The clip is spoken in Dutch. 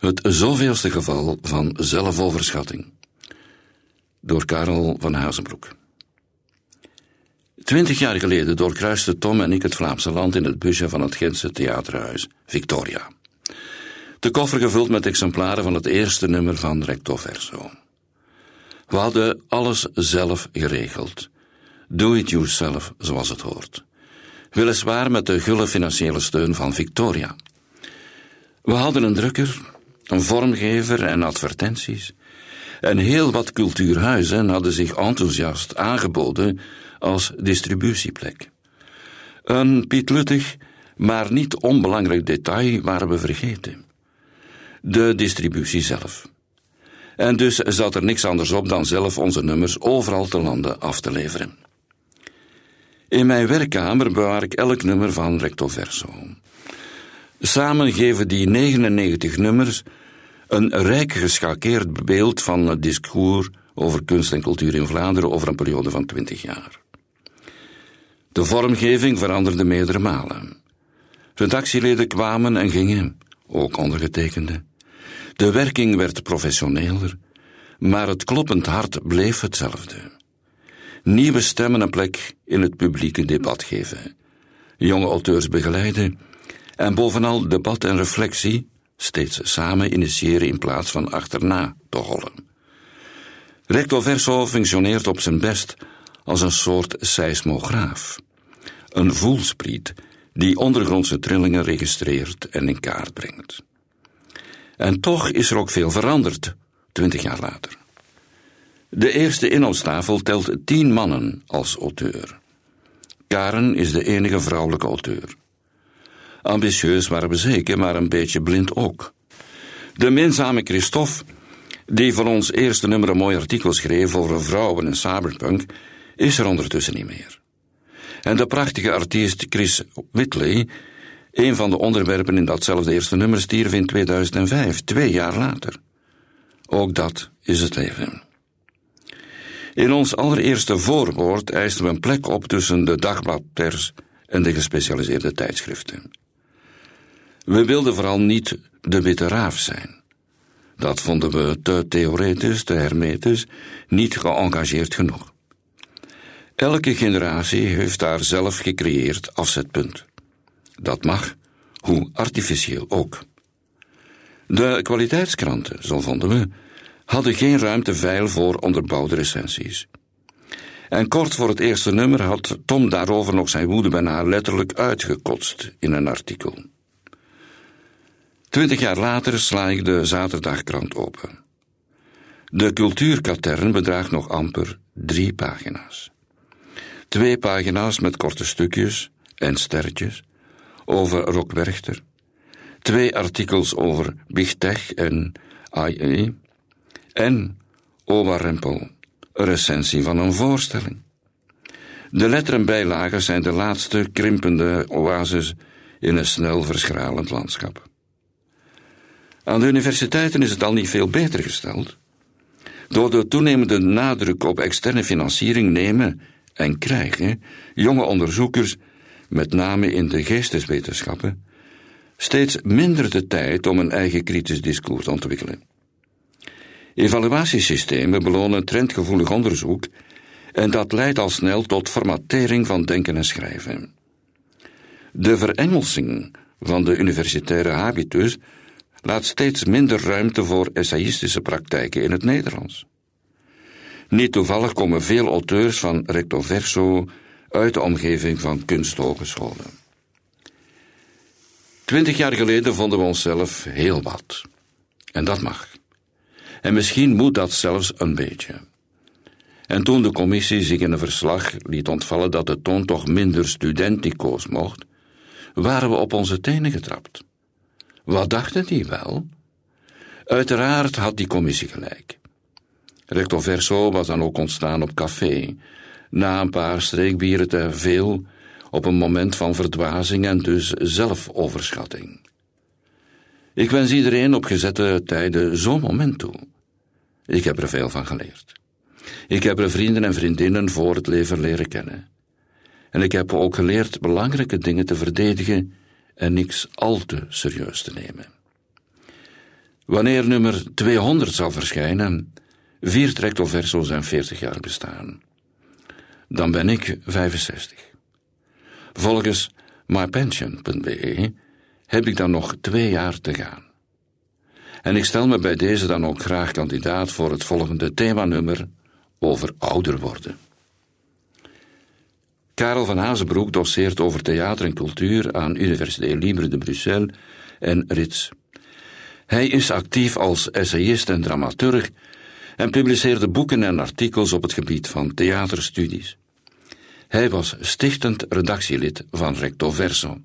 Het zoveelste geval van zelfoverschatting. Door Karel van Hazenbroek. Twintig jaar geleden doorkruisten Tom en ik het Vlaamse land in het busje van het Gentse theaterhuis, Victoria. De koffer gevuld met exemplaren van het eerste nummer van Recto Verso. We hadden alles zelf geregeld. Do it yourself, zoals het hoort. Weliswaar met de gulle financiële steun van Victoria. We hadden een drukker, een vormgever en advertenties. En heel wat cultuurhuizen hadden zich enthousiast aangeboden als distributieplek. Een pietluttig, maar niet onbelangrijk detail waren we vergeten. De distributie zelf. En dus zat er niks anders op dan zelf onze nummers overal te landen af te leveren. In mijn werkkamer bewaar ik elk nummer van Recto Verso. Samen geven die 99 nummers een rijk geschakeerd beeld van het discours over kunst en cultuur in Vlaanderen over een periode van 20 jaar. De vormgeving veranderde meerdere malen. Redactieleden kwamen en gingen, ook ondergetekende. De werking werd professioneler, maar het kloppend hart bleef hetzelfde. Nieuwe stemmen een plek in het publieke debat geven, jonge auteurs begeleiden en bovenal debat en reflectie steeds samen initiëren in plaats van achterna te hollen. Recto verso functioneert op zijn best als een soort seismograaf, een voelspriet die ondergrondse trillingen registreert en in kaart brengt. En toch is er ook veel veranderd, twintig jaar later. De eerste inhoudstafel telt tien mannen als auteur. Karen is de enige vrouwelijke auteur. Ambitieus waren we zeker, maar een beetje blind ook. De minzame Christophe, die voor ons eerste nummer een mooi artikel schreef over vrouwen en cyberpunk, is er ondertussen niet meer. En de prachtige artiest Chris Whitley, een van de onderwerpen in datzelfde eerste nummer, stierf in 2005, twee jaar later. Ook dat is het leven. In ons allereerste voorwoord eisten we een plek op tussen de dagbladpers en de gespecialiseerde tijdschriften. We wilden vooral niet de witte raaf zijn. Dat vonden we te theoretisch, te hermetisch, niet geëngageerd genoeg. Elke generatie heeft daar zelf gecreëerd afzetpunt. Dat mag, hoe artificieel ook. De kwaliteitskranten, zo vonden we, hadden geen ruimte veil voor onderbouwde recensies. En kort voor het eerste nummer had Tom daarover nog zijn woede bijna letterlijk uitgekotst in een artikel. Twintig jaar later sla ik de zaterdagkrant open. De cultuurkatern bedraagt nog amper drie pagina's. Twee pagina's met korte stukjes en sterretjes over Rock Werchter. Twee artikels over Big Tech en IE. En Oma Rempel, een recensie van een voorstelling. De letterenbijlagen zijn de laatste krimpende oases in een snel verschralend landschap. Aan de universiteiten is het al niet veel beter gesteld. Door de toenemende nadruk op externe financiering nemen en krijgen jonge onderzoekers, met name in de geesteswetenschappen, steeds minder de tijd om een eigen kritisch discours te ontwikkelen. Evaluatiesystemen belonen trendgevoelig onderzoek en dat leidt al snel tot formatering van denken en schrijven. De verengelsing van de universitaire habitus laat steeds minder ruimte voor essayistische praktijken in het Nederlands. Niet toevallig komen veel auteurs van recto verso uit de omgeving van kunsthogescholen. Twintig jaar geleden vonden we onszelf heel wat. En dat mag. En misschien moet dat zelfs een beetje. En toen de commissie zich in een verslag liet ontvallen dat de toon toch minder studentico's mocht, waren we op onze tenen getrapt. Wat dachten die wel? Uiteraard had die commissie gelijk. Recto verso was dan ook ontstaan op café, na een paar streekbieren te veel, op een moment van verdwazing en dus zelfoverschatting. Ik wens iedereen op gezette tijden zo'n moment toe. Ik heb er veel van geleerd. Ik heb er vrienden en vriendinnen voor het leven leren kennen. En ik heb ook geleerd belangrijke dingen te verdedigen en niks al te serieus te nemen. Wanneer nummer 200 zal verschijnen, viert recto verso zijn 40 jaar bestaan. Dan ben ik 65. Volgens mypension.be heb ik dan nog twee jaar te gaan. En ik stel me bij deze dan ook graag kandidaat voor het volgende themanummer over ouder worden. Karel van Hazenbroek doseert over theater en cultuur aan Université Libre de Bruxelles en Rits. Hij is actief als essayist en dramaturg en publiceerde boeken en artikels op het gebied van theaterstudies. Hij was stichtend redactielid van Recto Verso.